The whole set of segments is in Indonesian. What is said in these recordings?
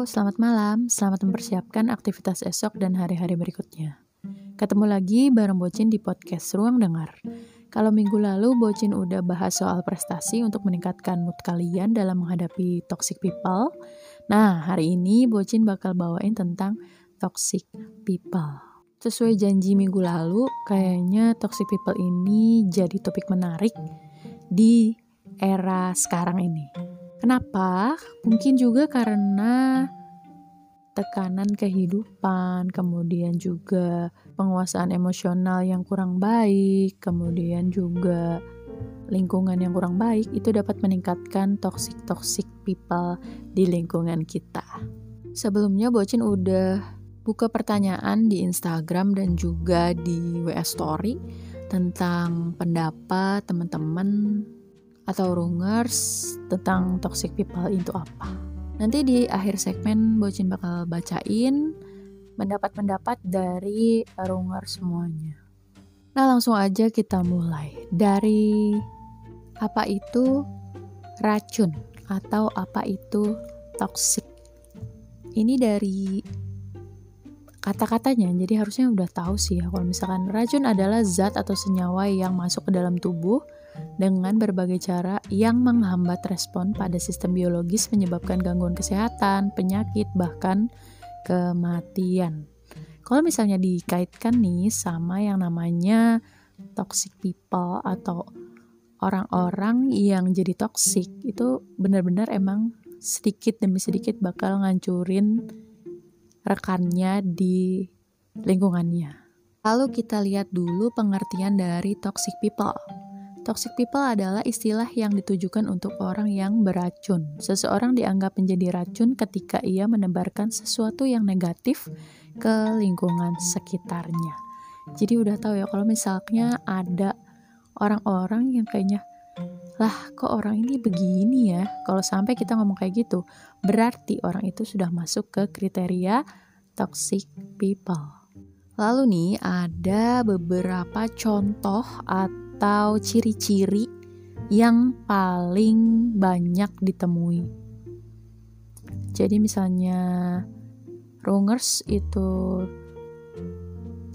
Selamat malam. Selamat mempersiapkan aktivitas esok dan hari-hari berikutnya. Ketemu lagi bareng Bocin di podcast Ruang Dengar. Kalau minggu lalu Bocin udah bahas soal prestasi untuk meningkatkan mood kalian dalam menghadapi toxic people. Nah, hari ini Bocin bakal bawain tentang toxic people. Sesuai janji minggu lalu, kayaknya toxic people ini jadi topik menarik di era sekarang ini. Kenapa? Mungkin juga karena tekanan kehidupan, kemudian juga penguasaan emosional yang kurang baik, kemudian juga lingkungan yang kurang baik itu dapat meningkatkan toxic-toxic people di lingkungan kita. Sebelumnya Bocin udah buka pertanyaan di Instagram dan juga di WA Story tentang pendapat teman-teman atau rungers tentang toxic people itu apa. Nanti di akhir segmen Bocin bakal bacain pendapat-pendapat dari rungers semuanya. Nah langsung aja kita mulai dari apa itu racun atau apa itu toxic. Ini dari kata-katanya jadi harusnya udah tahu sih ya kalau misalkan racun adalah zat atau senyawa yang masuk ke dalam tubuh dengan berbagai cara yang menghambat respon pada sistem biologis menyebabkan gangguan kesehatan, penyakit, bahkan kematian. Kalau misalnya dikaitkan nih sama yang namanya toxic people atau orang-orang yang jadi toxic itu benar-benar emang sedikit demi sedikit bakal ngancurin rekannya di lingkungannya. Lalu kita lihat dulu pengertian dari toxic people. Toxic people adalah istilah yang ditujukan untuk orang yang beracun. Seseorang dianggap menjadi racun ketika ia menebarkan sesuatu yang negatif ke lingkungan sekitarnya. Jadi udah tahu ya kalau misalnya ada orang-orang yang kayaknya lah kok orang ini begini ya kalau sampai kita ngomong kayak gitu berarti orang itu sudah masuk ke kriteria toxic people lalu nih ada beberapa contoh atau atau ciri-ciri yang paling banyak ditemui. Jadi misalnya rungers itu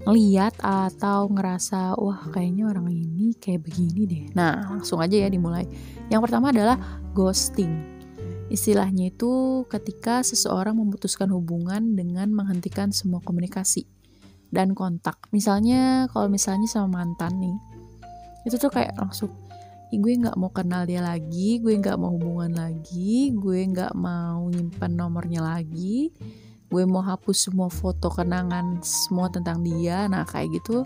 lihat atau ngerasa wah kayaknya orang ini kayak begini deh. Nah, langsung aja ya dimulai. Yang pertama adalah ghosting. Istilahnya itu ketika seseorang memutuskan hubungan dengan menghentikan semua komunikasi dan kontak. Misalnya kalau misalnya sama mantan nih, itu tuh kayak langsung gue nggak mau kenal dia lagi gue nggak mau hubungan lagi gue nggak mau nyimpan nomornya lagi gue mau hapus semua foto kenangan semua tentang dia. Nah kayak gitu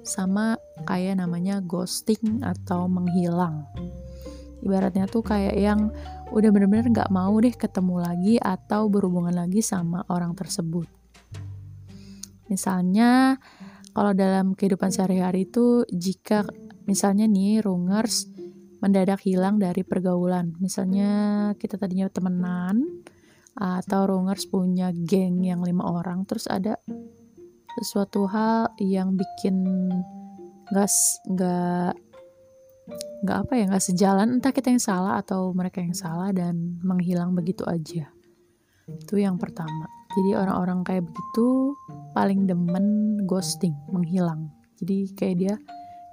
sama kayak namanya ghosting atau menghilang. Ibaratnya tuh kayak yang udah bener-bener nggak mau deh ketemu lagi atau berhubungan lagi sama orang tersebut. Misalnya kalau dalam kehidupan sehari-hari itu jika Misalnya nih, rungers mendadak hilang dari pergaulan. Misalnya kita tadinya temenan, atau rungers punya geng yang lima orang, terus ada sesuatu hal yang bikin nggak nggak nggak apa ya nggak sejalan. Entah kita yang salah atau mereka yang salah dan menghilang begitu aja. Itu yang pertama. Jadi orang-orang kayak begitu paling demen ghosting menghilang. Jadi kayak dia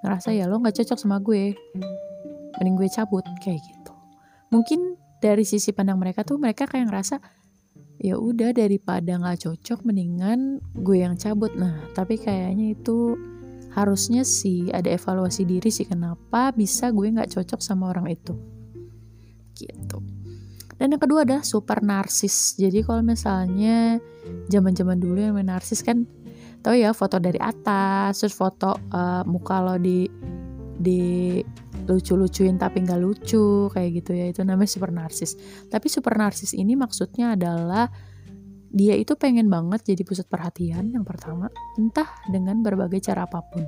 ngerasa ya lo nggak cocok sama gue mending gue cabut kayak gitu. Mungkin dari sisi pandang mereka tuh mereka kayak ngerasa ya udah daripada nggak cocok mendingan gue yang cabut. Nah tapi kayaknya itu harusnya sih ada evaluasi diri sih kenapa bisa gue nggak cocok sama orang itu. Gitu. Dan yang kedua adalah super narsis. Jadi kalau misalnya zaman zaman dulu yang narsis kan tahu ya foto dari atas terus foto uh, muka lo di di lucu-lucuin tapi nggak lucu kayak gitu ya. Itu namanya super narsis. Tapi super narsis ini maksudnya adalah dia itu pengen banget jadi pusat perhatian yang pertama entah dengan berbagai cara apa pun.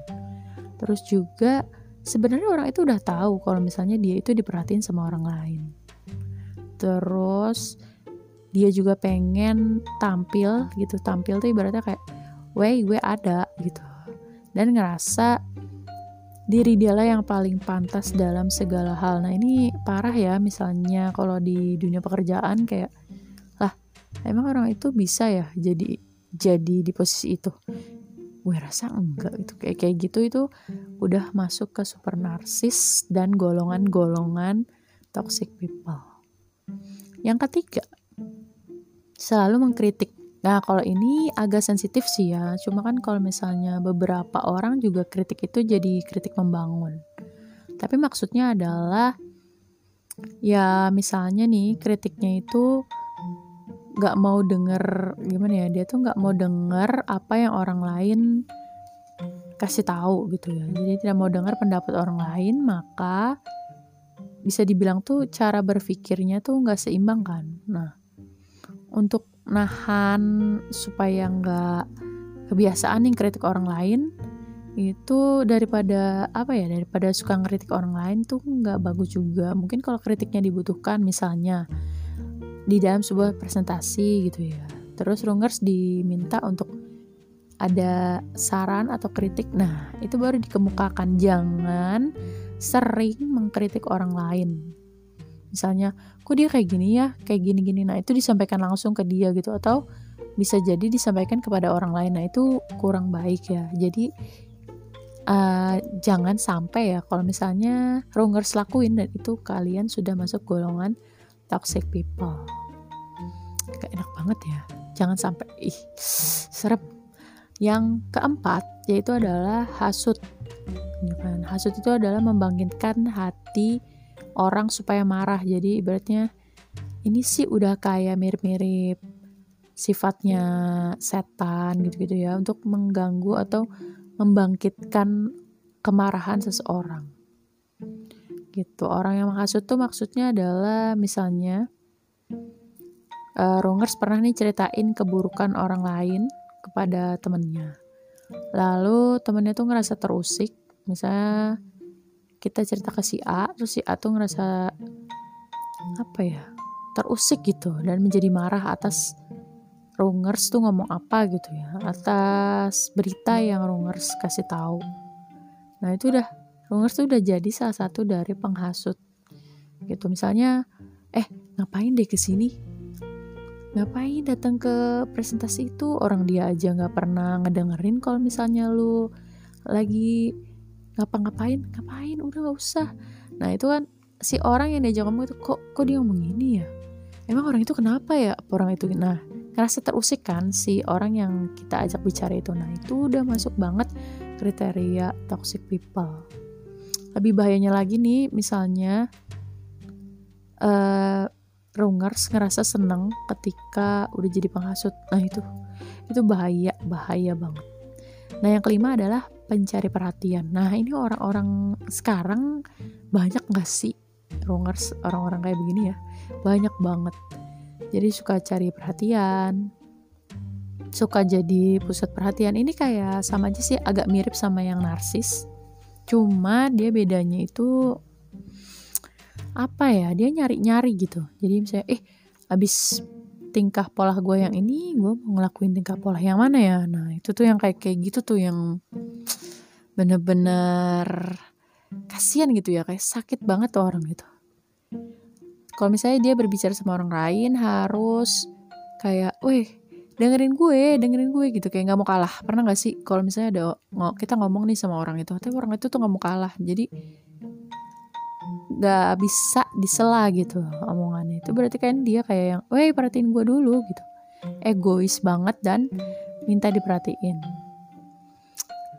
Terus juga sebenarnya orang itu udah tahu kalau misalnya dia itu diperhatiin sama orang lain. Terus dia juga pengen tampil gitu. Tampil tuh ibaratnya kayak way gue ada gitu. Dan ngerasa diri dialah yang paling pantas dalam segala hal. Nah ini parah ya misalnya kalau di dunia pekerjaan kayak lah emang orang itu bisa ya jadi jadi di posisi itu? Gue rasa enggak itu kayak kayak gitu itu udah masuk ke super narsis dan golongan-golongan toxic people. Yang ketiga selalu mengkritik Nah, kalau ini agak sensitif sih ya. Cuma kan kalau misalnya beberapa orang juga kritik itu jadi kritik membangun. Tapi maksudnya adalah ya misalnya nih kritiknya itu nggak mau denger gimana ya dia tuh nggak mau denger apa yang orang lain kasih tahu gitu ya jadi tidak mau dengar pendapat orang lain maka bisa dibilang tuh cara berpikirnya tuh nggak seimbang kan nah untuk nahan supaya nggak kebiasaan nih kritik orang lain itu daripada apa ya daripada suka ngeritik orang lain tuh nggak bagus juga. Mungkin kalau kritiknya dibutuhkan misalnya di dalam sebuah presentasi gitu ya. Terus rungers diminta untuk ada saran atau kritik. Nah itu baru dikemukakan. Jangan sering mengkritik orang lain. Misalnya kok dia kayak gini ya kayak gini gini nah itu disampaikan langsung ke dia gitu atau bisa jadi disampaikan kepada orang lain. Nah itu kurang baik ya. Jadi uh, jangan sampai ya kalau misalnya rungers lakuin dan itu kalian sudah masuk golongan toxic people. Gak enak banget ya. Jangan sampai. Ih serem. Yang keempat yaitu adalah hasut. Hasut itu adalah membangkitkan hati orang supaya marah. Jadi ibaratnya ini sih udah kayak mirip-mirip sifatnya setan gitu-gitu ya untuk mengganggu atau membangkitkan kemarahan seseorang. Gitu. Orang yang menghasut tuh maksudnya adalah misalnya uh, Rungers pernah nih ceritain keburukan orang lain kepada temennya. Lalu temennya tuh ngerasa terusik. Misalnya kita cerita ke si A terus si A tuh ngerasa apa ya terusik gitu dan menjadi marah atas Rungers tuh ngomong apa gitu ya atas berita yang Rungers kasih tahu. Nah itu udah Rungers tuh udah jadi salah satu dari penghasut gitu. Misalnya eh ngapain deh ke sini ngapain datang ke presentasi itu? Orang dia aja nggak pernah ngedengerin kalau misalnya lu lagi ngapa-ngapain? Ngapain? Udah nggak usah. Nah itu kan si orang yang diajak ngomong itu kok kok dia ngomong gini ya? Emang orang itu kenapa ya orang itu? Nah ngerasa terusik kan si orang yang kita ajak bicara itu? Nah itu udah masuk banget kriteria toxic people. Lebih bahayanya lagi nih misalnya uh, rungers ngerasa seneng ketika udah jadi penghasut. Nah itu itu bahaya bahaya banget. Nah yang kelima adalah pencari perhatian. Nah ini orang-orang sekarang banyak gak sih rongers orang-orang kayak begini ya? Banyak banget. Jadi suka cari perhatian, suka jadi pusat perhatian. Ini kayak sama aja sih agak mirip sama yang narsis. Cuma dia bedanya itu apa ya? Dia nyari-nyari gitu. Jadi misalnya eh abis tingkah pola gue yang ini gue mau ngelakuin tingkah pola yang mana ya? Nah itu tuh yang kayak kayak gitu tuh yang bener-bener kasihan gitu ya kayak sakit banget tuh orang gitu. Kalau misalnya dia berbicara sama orang lain harus kayak weh dengerin gue dengerin gue gitu kayak nggak mau kalah. Pernah nggak sih kalau misalnya ada kita ngomong nih sama orang itu tapi orang itu tuh nggak mau kalah. Jadi nggak bisa disela gitu omongannya. Itu berarti kan dia kayak yang weh perhatiin gue dulu gitu. Egois banget dan minta diperhatiin.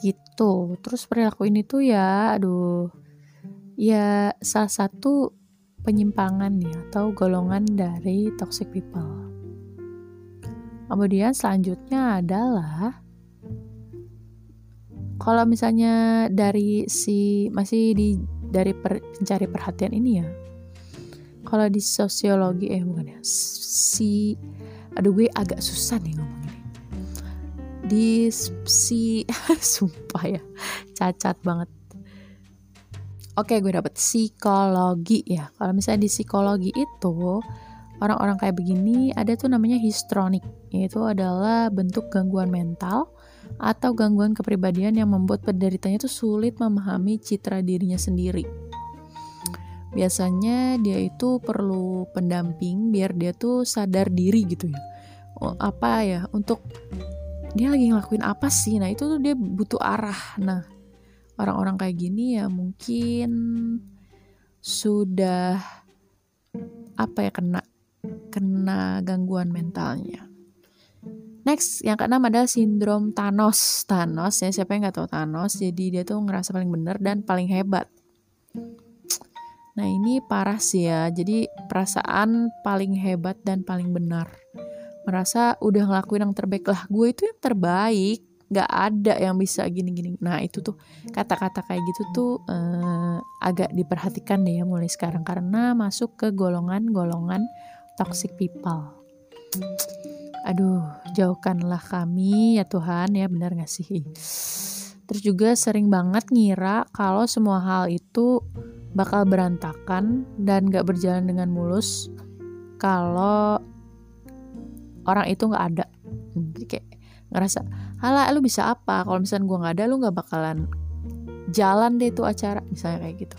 Gitu. Terus perilaku ini tuh ya aduh ya salah satu penyimpangan ya atau golongan dari toxic people. Kemudian selanjutnya adalah kalau misalnya dari si masih di dari per, pencari perhatian ini ya. Kalau di sosiologi eh bukan ya si aduh gue agak susah nih ngomong di si sumpah ya cacat banget. Oke gue dapet psikologi ya. Kalau misalnya di psikologi itu orang-orang kayak begini ada tuh namanya histronic. Yaitu adalah bentuk gangguan mental atau gangguan kepribadian yang membuat penderitanya tuh sulit memahami citra dirinya sendiri. Biasanya dia itu perlu pendamping biar dia tuh sadar diri gitu ya. Apa ya untuk dia lagi ngelakuin apa sih? Nah itu tuh dia butuh arah. Nah orang-orang kayak gini ya mungkin sudah apa ya kena kena gangguan mentalnya Next, yang keenam adalah sindrom Thanos. Thanos ya, siapa yang nggak tahu Thanos? Jadi dia tuh ngerasa paling benar dan paling hebat. Nah ini parah sih ya. Jadi perasaan paling hebat dan paling benar. Merasa udah ngelakuin yang terbaik lah. Gue itu yang terbaik. Gak ada yang bisa gini-gini. Nah itu tuh kata-kata kayak gitu tuh eh, agak diperhatikan deh ya mulai sekarang. Karena masuk ke golongan-golongan toxic people aduh jauhkanlah kami ya Tuhan ya benar gak sih? Terus juga sering banget ngira kalau semua hal itu bakal berantakan dan gak berjalan dengan mulus kalau orang itu gak ada. Jadi kayak ngerasa halah lu bisa apa? Kalau misalnya gue gak ada lu gak bakalan jalan deh tuh acara misalnya kayak gitu.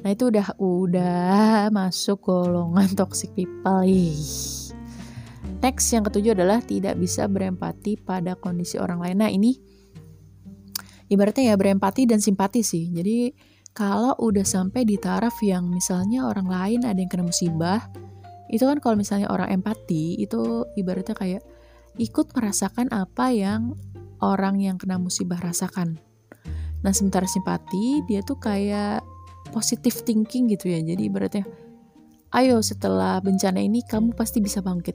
Nah itu udah udah masuk golongan toxic people ih Next, yang ketujuh adalah tidak bisa berempati pada kondisi orang lain. Nah, ini ibaratnya ya berempati dan simpati sih. Jadi, kalau udah sampai di taraf yang misalnya orang lain ada yang kena musibah, itu kan kalau misalnya orang empati, itu ibaratnya kayak ikut merasakan apa yang orang yang kena musibah rasakan. Nah, sementara simpati, dia tuh kayak positive thinking gitu ya. Jadi ibaratnya ayo setelah bencana ini kamu pasti bisa bangkit.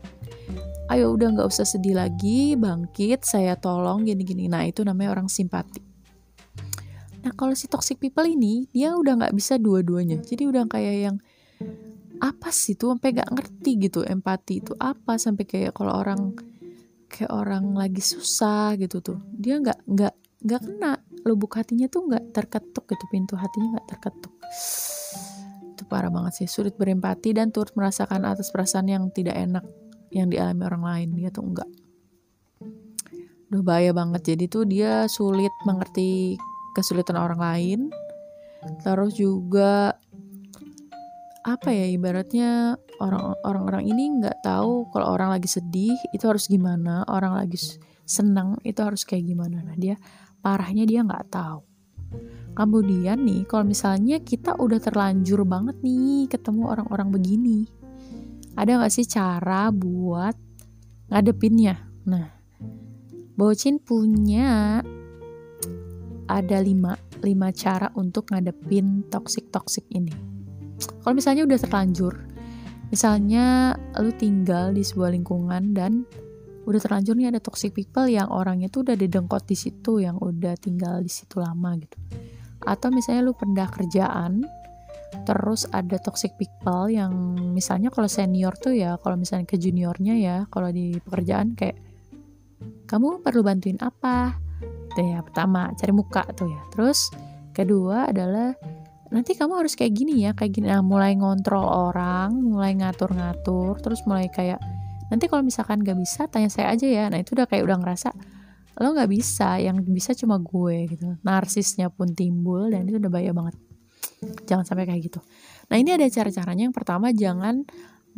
Ayo udah nggak usah sedih lagi bangkit saya tolong gini-gini. Nah itu namanya orang simpati. Nah kalau si toxic people ini dia udah nggak bisa dua-duanya. Jadi udah kayak yang apa sih tuh sampai nggak ngerti gitu empati itu apa? Sampai kayak kalau orang kayak orang lagi susah gitu tuh. Dia nggak nggak nggak kena. Lubuk hatinya tuh nggak terketuk gitu pintu hatinya nggak terketuk parah banget sih. Sulit berempati dan turut merasakan atas perasaan yang tidak enak yang dialami orang lain. Dia tuh enggak. Udah bahaya banget. Jadi tuh dia sulit mengerti kesulitan orang lain. Terus juga apa ya ibaratnya orang orang ini nggak tahu kalau orang lagi sedih itu harus gimana? Orang lagi senang itu harus kayak gimana? Nah dia parahnya dia nggak tahu Kemudian nih, kalau misalnya kita udah terlanjur banget nih ketemu orang-orang begini, ada nggak sih cara buat ngadepinnya? Nah, Bocin punya ada lima, lima cara untuk ngadepin toxic-toxic ini. Kalau misalnya udah terlanjur, misalnya lu tinggal di sebuah lingkungan dan udah terlanjur nih ada toxic people yang orangnya tuh udah didengkot di situ, yang udah tinggal di situ lama gitu. Atau misalnya lu pindah kerjaan terus ada toxic people yang misalnya kalau senior tuh ya kalau misalnya ke juniornya ya kalau di pekerjaan kayak kamu perlu bantuin apa? Tuh ya pertama cari muka tuh ya. Terus kedua adalah nanti kamu harus kayak gini ya kayak gini. Nah mulai ngontrol orang mulai ngatur-ngatur terus mulai kayak nanti kalau misalkan gak bisa tanya saya aja ya. Nah itu udah kayak udah ngerasa lo nggak bisa yang bisa cuma gue gitu. Narsisnya pun timbul dan itu udah bahaya banget. Jangan sampai kayak gitu. Nah ini ada cara-caranya. Yang pertama jangan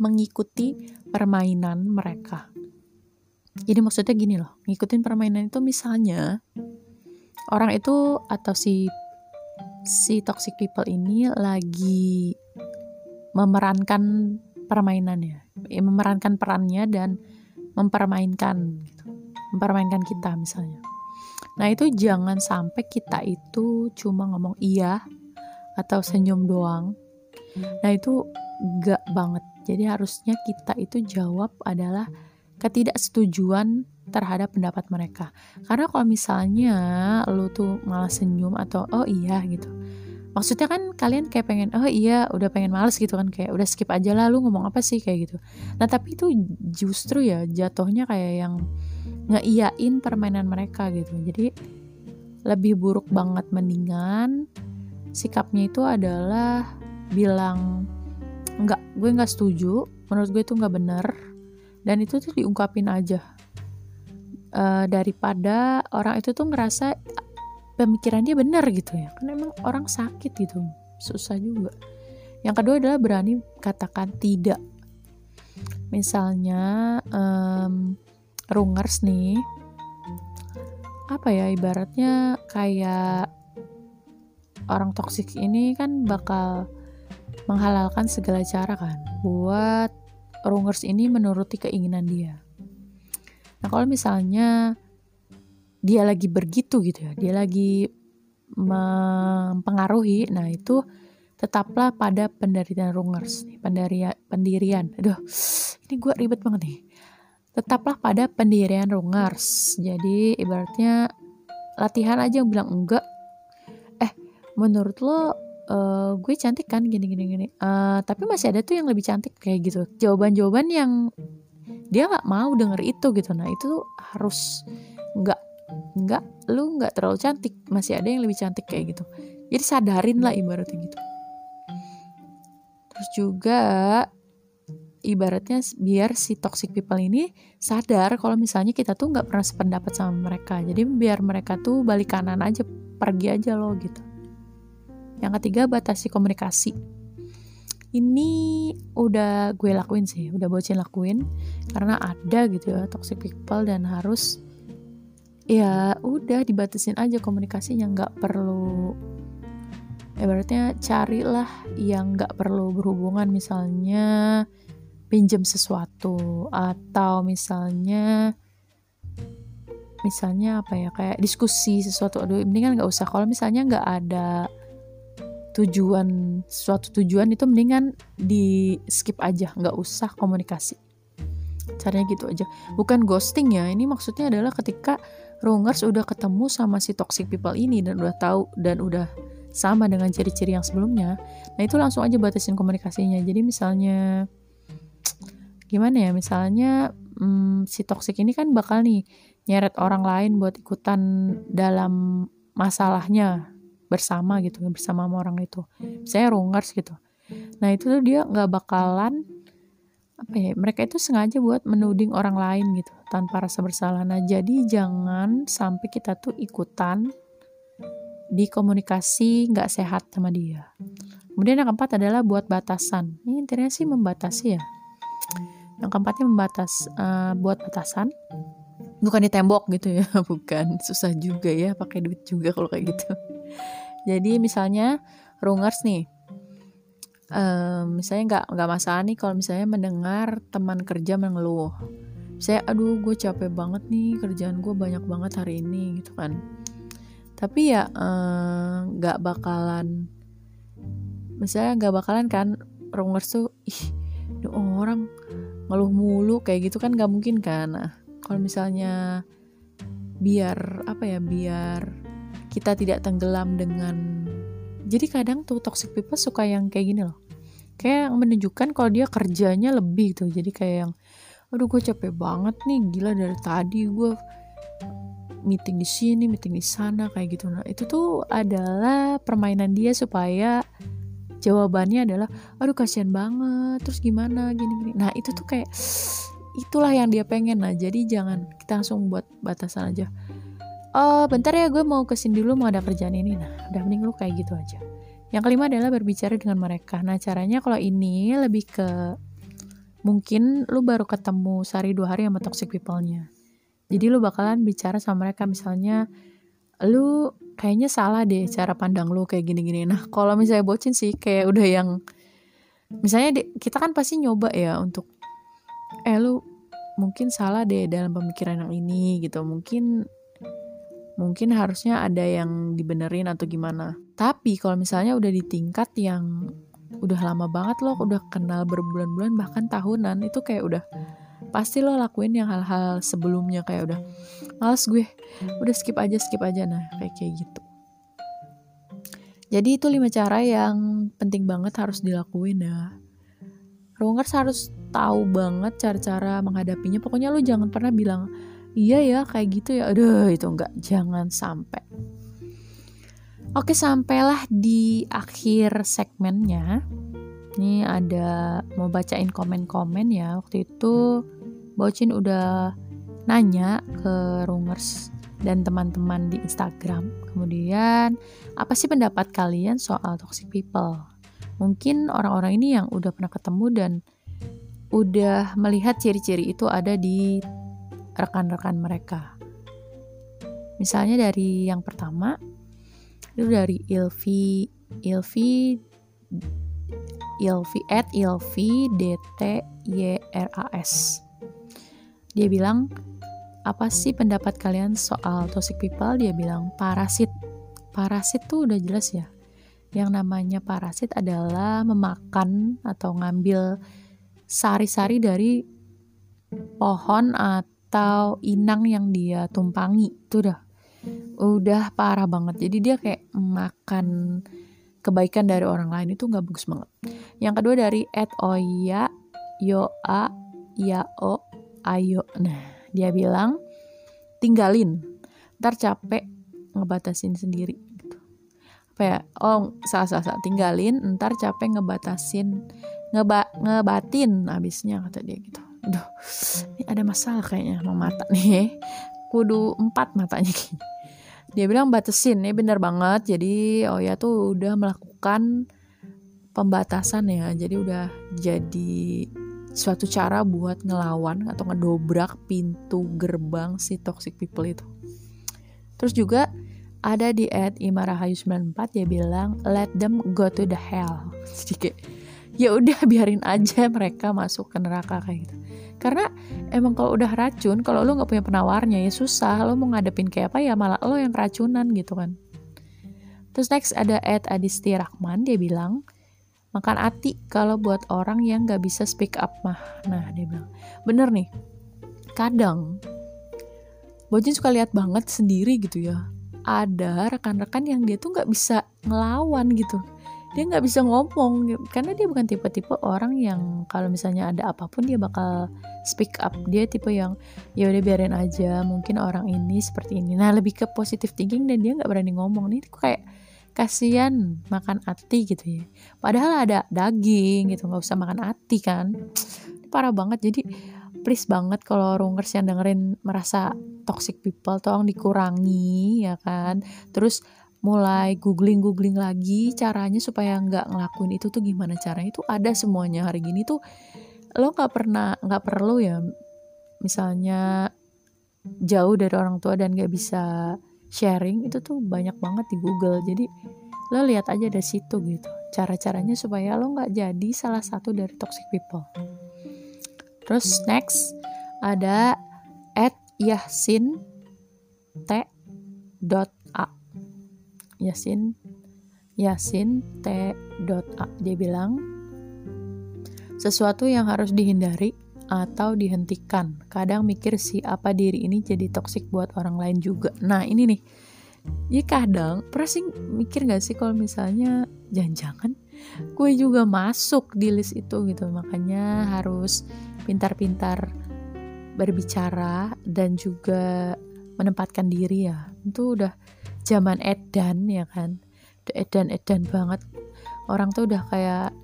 mengikuti permainan mereka. Jadi maksudnya gini loh ngikutin permainan itu misalnya orang itu atau si si toxic people ini lagi memerankan permainannya ya, memerankan perannya dan mempermainkan gitu mempermainkan kita misalnya. Nah itu jangan sampai kita itu cuma ngomong iya atau senyum doang. Nah itu gak banget. Jadi harusnya kita itu jawab adalah ketidaksetujuan terhadap pendapat mereka. Karena kalau misalnya lu tuh malah senyum atau oh iya gitu. Maksudnya kan kalian kayak pengen oh iya udah pengen males gitu kan kayak udah skip aja lah lu ngomong apa sih? Kayak gitu. Nah tapi itu justru ya jatuhnya kayak yang ngeiyain permainan mereka gitu. Jadi lebih buruk banget mendingan sikapnya itu adalah bilang nggak gue nggak setuju menurut gue itu nggak bener dan itu tuh diungkapin aja. Uh, daripada orang itu tuh ngerasa pemikiran dia bener gitu ya. Karena emang orang sakit gitu susah juga. Yang kedua adalah berani katakan tidak. Misalnya um, rungers nih apa ya ibaratnya kayak orang toksik ini kan bakal menghalalkan segala cara kan buat rungers ini menuruti keinginan dia. Nah kalau misalnya dia lagi begitu gitu ya, dia lagi mempengaruhi, nah itu tetaplah pada pendirian rungers, pendirian, pendirian. Aduh, ini gue ribet banget nih. Tetaplah pada pendirian rungers. Jadi ibaratnya latihan aja yang bilang enggak. Eh, menurut lo uh, gue cantik kan gini gini gini. Uh, tapi masih ada tuh yang lebih cantik kayak gitu. Jawaban-jawaban yang dia nggak mau denger itu gitu. Nah itu harus nggak nggak lu nggak terlalu cantik masih ada yang lebih cantik kayak gitu jadi sadarin lah ibaratnya gitu Terus juga ibaratnya biar si toxic people ini sadar kalau misalnya kita tuh nggak pernah sependapat sama mereka. Jadi biar mereka tuh balik kanan aja, pergi aja loh gitu. Yang ketiga batasi komunikasi. Ini udah gue lakuin sih, udah bocin lakuin karena ada gitu ya toxic people dan harus ya udah dibatasin aja komunikasinya nggak perlu ibaratnya carilah yang nggak perlu berhubungan misalnya pinjam sesuatu atau misalnya misalnya apa ya kayak diskusi sesuatu. Aduh mendingan nggak usah. Kalau misalnya nggak ada tujuan suatu tujuan itu mendingan di skip aja. Nggak usah komunikasi. Caranya gitu aja. Bukan ghosting ya ini maksudnya adalah ketika rungers udah ketemu sama si toxic people ini dan udah tahu dan udah sama dengan ciri-ciri yang sebelumnya. Nah itu langsung aja batasin komunikasinya. Jadi misalnya gimana ya? Misalnya hmm, si toxic ini kan bakal nih nyeret orang lain buat ikutan dalam masalahnya bersama gitu bersama sama orang itu. Saya rungers gitu. Nah itu tuh dia nggak bakalan apa ya mereka itu sengaja buat menuding orang lain gitu tanpa rasa bersalah nah jadi jangan sampai kita tuh ikutan di komunikasi nggak sehat sama dia. Kemudian yang keempat adalah buat batasan. Ini intinya sih membatasi ya. Yang keempatnya membatas, uh, buat batasan. Bukan di tembok gitu ya, bukan. Susah juga ya, pakai duit juga kalau kayak gitu. Jadi misalnya rungers nih, uh, misalnya nggak nggak masalah nih kalau misalnya mendengar teman kerja mengeluh. Saya, aduh gue capek banget nih kerjaan gue banyak banget hari ini gitu kan tapi ya eh, nggak uh, bakalan misalnya nggak bakalan kan rungers tuh ih orang ngeluh mulu kayak gitu kan nggak mungkin kan nah, kalau misalnya biar apa ya biar kita tidak tenggelam dengan jadi kadang tuh toxic people suka yang kayak gini loh kayak yang menunjukkan kalau dia kerjanya lebih tuh jadi kayak yang aduh gue capek banget nih gila dari tadi gue meeting di sini, meeting di sana kayak gitu. Nah, itu tuh adalah permainan dia supaya jawabannya adalah aduh kasihan banget, terus gimana gini-gini. Nah, itu tuh kayak itulah yang dia pengen. Nah, jadi jangan kita langsung buat batasan aja. Oh, bentar ya gue mau ke sini dulu mau ada kerjaan ini. Nah, udah mending lu kayak gitu aja. Yang kelima adalah berbicara dengan mereka. Nah, caranya kalau ini lebih ke mungkin lu baru ketemu sehari dua hari sama toxic people-nya jadi lu bakalan bicara sama mereka misalnya lu kayaknya salah deh cara pandang lu kayak gini-gini. Nah, kalau misalnya bocin sih kayak udah yang misalnya kita kan pasti nyoba ya untuk eh lu mungkin salah deh dalam pemikiran yang ini gitu. Mungkin mungkin harusnya ada yang dibenerin atau gimana. Tapi kalau misalnya udah di tingkat yang udah lama banget loh, udah kenal berbulan-bulan bahkan tahunan itu kayak udah pasti lo lakuin yang hal-hal sebelumnya kayak udah males gue udah skip aja skip aja. Nah kayak kayak gitu. Jadi itu lima cara yang penting banget harus dilakuin ya. Rongers harus tahu banget cara-cara menghadapinya. Pokoknya lo jangan pernah bilang iya ya kayak gitu ya aduh itu enggak jangan sampai Oke sampailah di akhir segmennya Ini ada mau bacain komen-komen ya Waktu itu Bocin udah nanya ke Rumors dan teman-teman di Instagram. Kemudian, apa sih pendapat kalian soal toxic people? Mungkin orang-orang ini yang udah pernah ketemu dan udah melihat ciri-ciri itu ada di rekan-rekan mereka. Misalnya dari yang pertama itu dari Ilvi Ilvi Ilvi at Ilvi DT YRAS. Dia bilang apa sih pendapat kalian soal toxic people? Dia bilang parasit. Parasit tuh udah jelas ya. Yang namanya parasit adalah memakan atau ngambil sari-sari dari pohon atau inang yang dia tumpangi itu udah udah parah banget. Jadi dia kayak makan kebaikan dari orang lain itu nggak bagus banget. Yang kedua dari Ed Oya Yo A Ya O Ayo. Nah dia bilang tinggalin ntar capek ngebatasin sendiri gitu. Apa ya? Oh salah salah, salah. tinggalin ntar capek ngebatasin ngeba ngebatin abisnya kata dia gitu Aduh, ini ada masalah kayaknya sama mata nih. Kudu empat matanya dia bilang batasin ini bener banget. Jadi oh ya tuh udah melakukan pembatasan ya. Jadi udah jadi suatu cara buat ngelawan atau ngedobrak pintu gerbang si toxic people itu. Terus juga ada di ad Imarahayu 94 dia bilang let them go to the hell. Kayak ya udah biarin aja mereka masuk ke neraka kayak gitu. Karena emang kalau udah racun kalau lo nggak punya penawarnya ya susah. Lo mau ngadepin kayak apa ya malah lo yang keracunan gitu kan. Terus next ada Ed Adisti Rahman dia bilang makan ati kalau buat orang yang nggak bisa speak up mah. Nah dia bilang bener nih kadang Bojin suka lihat banget sendiri gitu ya. Ada rekan-rekan yang dia tuh nggak bisa ngelawan gitu dia nggak bisa ngomong karena dia bukan tipe-tipe orang yang kalau misalnya ada apa pun dia bakal speak up. Dia tipe yang ya udah biarin aja mungkin orang ini seperti ini. Nah lebih ke positive thinking dan dia nggak berani ngomong. Nih kayak kasihan makan ati gitu ya. Padahal ada daging gitu nggak usah makan ati kan. Ini parah banget. Jadi please banget kalau rungers yang dengerin merasa toxic people tolong dikurangi ya kan. Terus mulai googling googling lagi caranya supaya nggak ngelakuin itu tuh gimana caranya. Itu ada semuanya. Hari gini tuh lo nggak pernah nggak perlu ya misalnya jauh dari orang tua dan nggak bisa sharing itu tuh banyak banget di Google. Jadi lo lihat aja dari situ gitu cara-caranya supaya lo nggak jadi salah satu dari toxic people. Terus next ada at yahsin t dot Yasin Yasin T. A. Dia bilang sesuatu yang harus dihindari atau dihentikan. Kadang mikir sih apa diri ini jadi toksik buat orang lain juga. Nah ini nih, ya kadang pernah mikir gak sih kalau misalnya jangan-jangan gue juga masuk di list itu gitu. Makanya harus pintar-pintar berbicara dan juga menempatkan diri ya. Itu udah zaman edan ya kan? Edan edan banget. Orang tuh udah kayak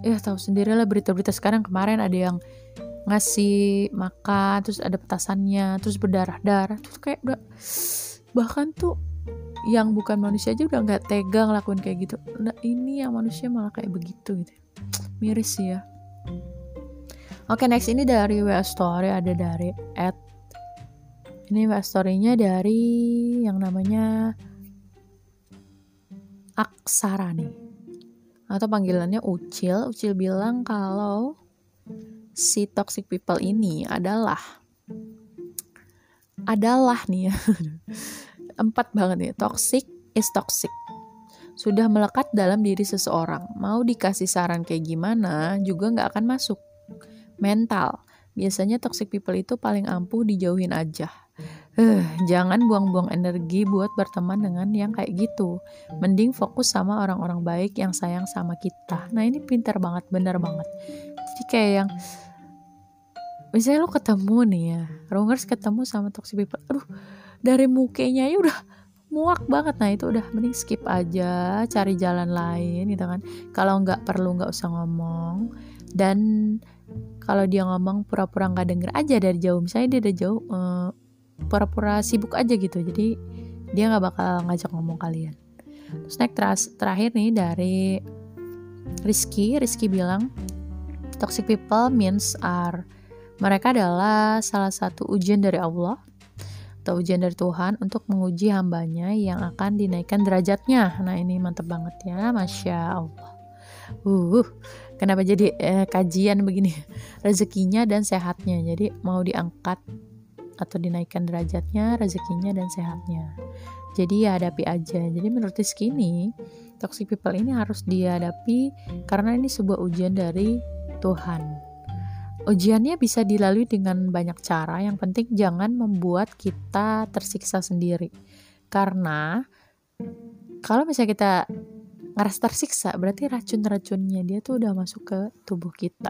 ya tahu sendiri lah berita-berita. Sekarang kemarin ada yang ngasih makan terus ada petasannya terus berdarah-darah. Terus kayak udah bahkan tuh yang bukan manusia aja udah nggak tega ngelakuin kayak gitu. Nah ini yang manusia malah kayak begitu gitu. Miris sih ya. Oke next ini dari WA story ada dari at ini story-nya dari yang namanya Aksara nih. Atau panggilannya Ucil. Ucil bilang kalau si toxic people ini adalah adalah nih ya. Empat banget nih. Toxic is toxic. Sudah melekat dalam diri seseorang. Mau dikasih saran kayak gimana juga nggak akan masuk. Mental. Biasanya toxic people itu paling ampuh dijauhin aja Uh, jangan buang-buang energi buat berteman dengan yang kayak gitu. Mending fokus sama orang-orang baik yang sayang sama kita. Nah ini pintar banget, bener banget. Jadi kayak yang misalnya lo ketemu nih ya, Rongers ketemu sama toxic people. Aduh, dari mukanya ya udah muak banget. Nah itu udah mending skip aja, cari jalan lain gitu kan. Kalau nggak perlu nggak usah ngomong. Dan kalau dia ngomong pura-pura nggak denger aja dari jauh. Misalnya dia udah jauh. Uh, pura-pura sibuk aja gitu jadi dia nggak bakal ngajak ngomong kalian terus teras, terakhir nih dari Rizky Rizky bilang Toxic people means are mereka adalah salah satu ujian dari Allah atau ujian dari Tuhan untuk menguji hambanya yang akan dinaikkan derajatnya. Nah ini mantep banget ya, Masya Allah. Uh, kenapa jadi eh, kajian begini? Rezekinya dan sehatnya. Jadi mau diangkat atau dinaikkan derajatnya, rezekinya dan sehatnya. Jadi ya hadapi aja. Jadi menurut Rizky toxic people ini harus dihadapi karena ini sebuah ujian dari Tuhan. Ujiannya bisa dilalui dengan banyak cara, yang penting jangan membuat kita tersiksa sendiri. Karena kalau misalnya kita ngerasa tersiksa, berarti racun-racunnya dia tuh udah masuk ke tubuh kita.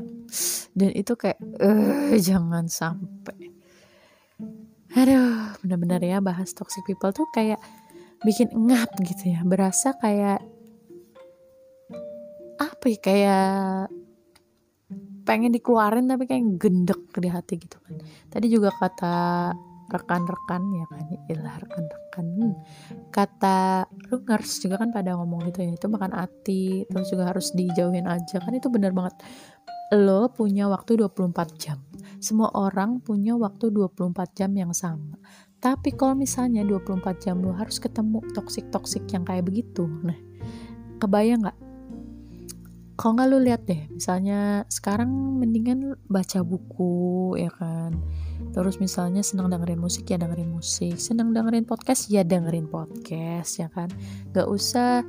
Dan itu kayak, eh jangan sampai. Aduh, benar-benar ya bahas toxic people tuh kayak bikin ngap gitu ya. Berasa kayak apa ya, kayak pengen dikeluarin tapi kayak gendek di hati gitu kan tadi juga kata rekan-rekan ya kan ilah rekan-rekan hmm. kata Rungers juga kan pada ngomong gitu ya itu makan hati terus juga harus dijauhin aja kan itu benar banget lo punya waktu 24 jam. Semua orang punya waktu 24 jam yang sama. Tapi kalau misalnya 24 jam lo harus ketemu toksik-toksik yang kayak begitu nah kebayang nggak? Kalau nggak lu lihat deh misalnya sekarang mendingan baca buku ya kan? Terus misalnya senang dengerin musik ya dengerin musik. Senang dengerin podcast ya dengerin podcast ya kan? Nggak usah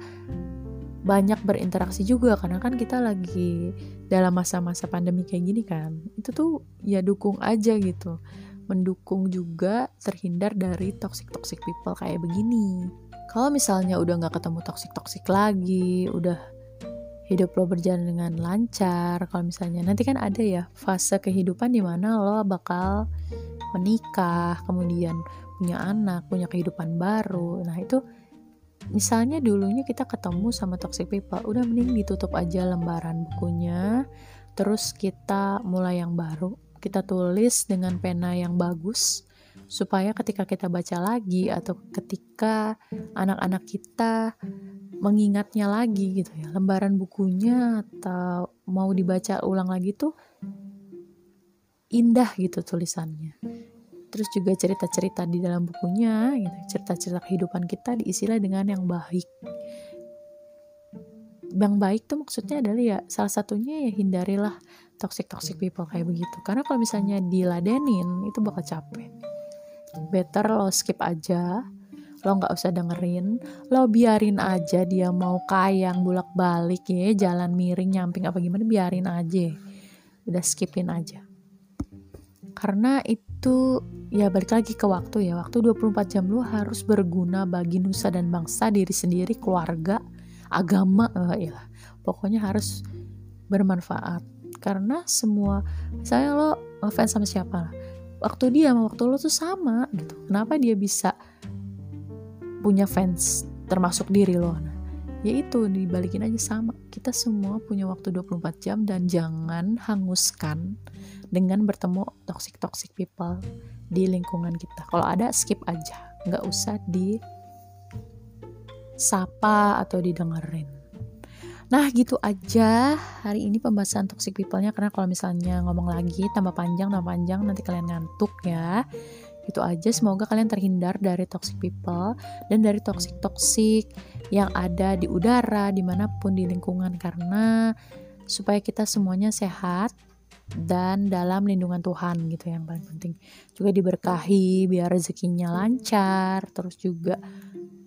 banyak berinteraksi juga karena kan kita lagi dalam masa-masa pandemi kayak gini kan. Itu tuh ya dukung aja gitu. Mendukung juga terhindar dari toxic toxic people kayak begini. Kalau misalnya udah nggak ketemu toxic toxic lagi udah hidup lo berjalan dengan lancar kalau misalnya nanti kan ada ya fase kehidupan di mana lo bakal menikah kemudian punya anak punya kehidupan baru. Nah itu misalnya dulunya kita ketemu sama toxic people udah mending ditutup aja lembaran bukunya terus kita mulai yang baru kita tulis dengan pena yang bagus supaya ketika kita baca lagi atau ketika anak-anak kita mengingatnya lagi gitu ya lembaran bukunya atau mau dibaca ulang lagi tuh indah gitu tulisannya terus juga cerita-cerita di dalam bukunya gitu. Cerita-cerita kehidupan kita diisilah dengan yang baik. Yang baik tuh maksudnya adalah ya salah satunya ya hindarilah toxic toxic people kayak begitu. Karena kalau misalnya diladenin itu bakal capek. Better lo skip aja lo nggak usah dengerin lo biarin aja dia mau kayang bulak balik ya jalan miring nyamping apa gimana biarin aja. Udah skipin aja karena itu ya balik lagi ke waktu ya. Waktu 24 jam lo harus berguna bagi nusa dan bangsa diri sendiri keluarga agama eh, ya. Pokoknya harus bermanfaat. Karena semua misalnya lo ngefans sama siapa? Waktu dia sama waktu lo tuh sama gitu. Kenapa dia bisa punya fans termasuk diri lo nah, ya itu dibalikin aja sama. Kita semua punya waktu 24 jam dan jangan hanguskan dengan bertemu toxic toxic people di lingkungan kita. Kalau ada skip aja. Nggak usah di sapa atau didengerin. Nah gitu aja hari ini pembahasan toxic people-nya. Karena kalau misalnya ngomong lagi tambah panjang tambah panjang nanti kalian ngantuk ya. Itu aja, semoga kalian terhindar dari toxic people dan dari toxic-toxic yang ada di udara, di mana pun di lingkungan karena supaya kita semuanya sehat dan dalam lindungan Tuhan gitu yang paling penting. Juga diberkahi biar rezekinya lancar, terus juga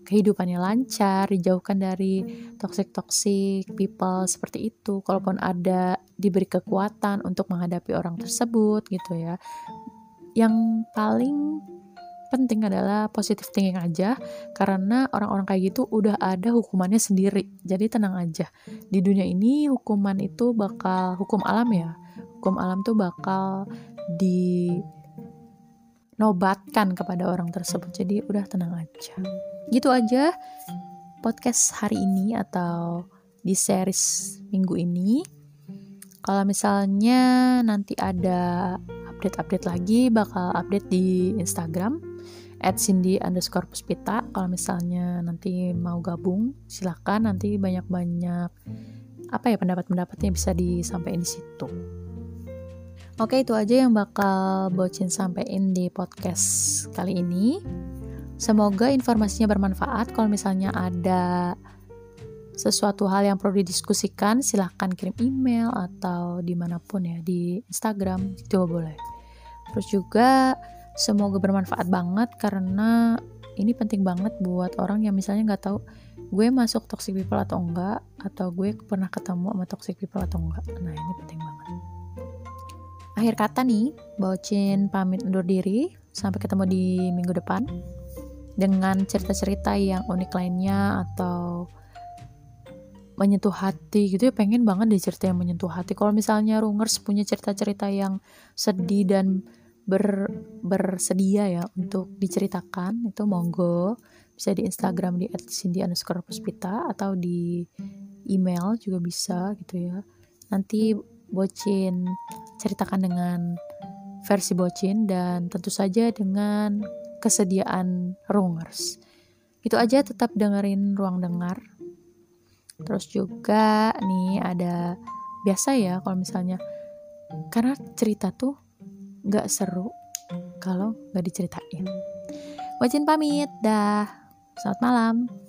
kehidupannya lancar, dijauhkan dari toxic-toxic people seperti itu. Kalaupun ada diberi kekuatan untuk menghadapi orang tersebut gitu ya yang paling penting adalah positive thinking aja. Karena orang-orang kayak gitu udah ada hukumannya sendiri. Jadi tenang aja. Di dunia ini hukuman itu bakal hukum alam ya hukum alam tuh bakal dinobatkan kepada orang tersebut. Jadi udah tenang aja. Gitu aja podcast hari ini atau di series minggu ini. Kalau misalnya nanti ada update-update lagi bakal update di Instagram at Cindy underscore Puspita kalau misalnya nanti mau gabung silahkan nanti banyak-banyak apa ya pendapat-pendapatnya bisa disampaikan di situ Oke, itu aja yang bakal Bocin sampein di podcast kali ini. Semoga informasinya bermanfaat. Kalau misalnya ada sesuatu hal yang perlu didiskusikan, silahkan kirim email atau di mana pun ya, di Instagram, itu boleh. Terus juga semoga bermanfaat banget karena ini penting banget buat orang yang misalnya nggak tahu gue masuk toxic people atau enggak atau gue pernah ketemu sama toxic people atau enggak. Nah ini penting banget. Akhir kata nih Baucin pamit undur diri sampai ketemu di minggu depan dengan cerita-cerita yang unik lainnya atau menyentuh hati gitu ya pengen banget deh cerita yang menyentuh hati. Kalau misalnya Rungers punya cerita-cerita yang sedih dan ber, bersedia ya untuk diceritakan itu monggo. Bisa di Instagram di @cindy underscore puspita atau di email juga bisa gitu ya. Nanti bocin ceritakan dengan versi bocin dan tentu saja dengan kesediaan rungers. Itu aja tetap dengerin ruang dengar terus juga nih ada biasa ya kalau misalnya karena cerita tuh gak seru kalau gak diceritain. Wajin pamit, dah. Selamat malam.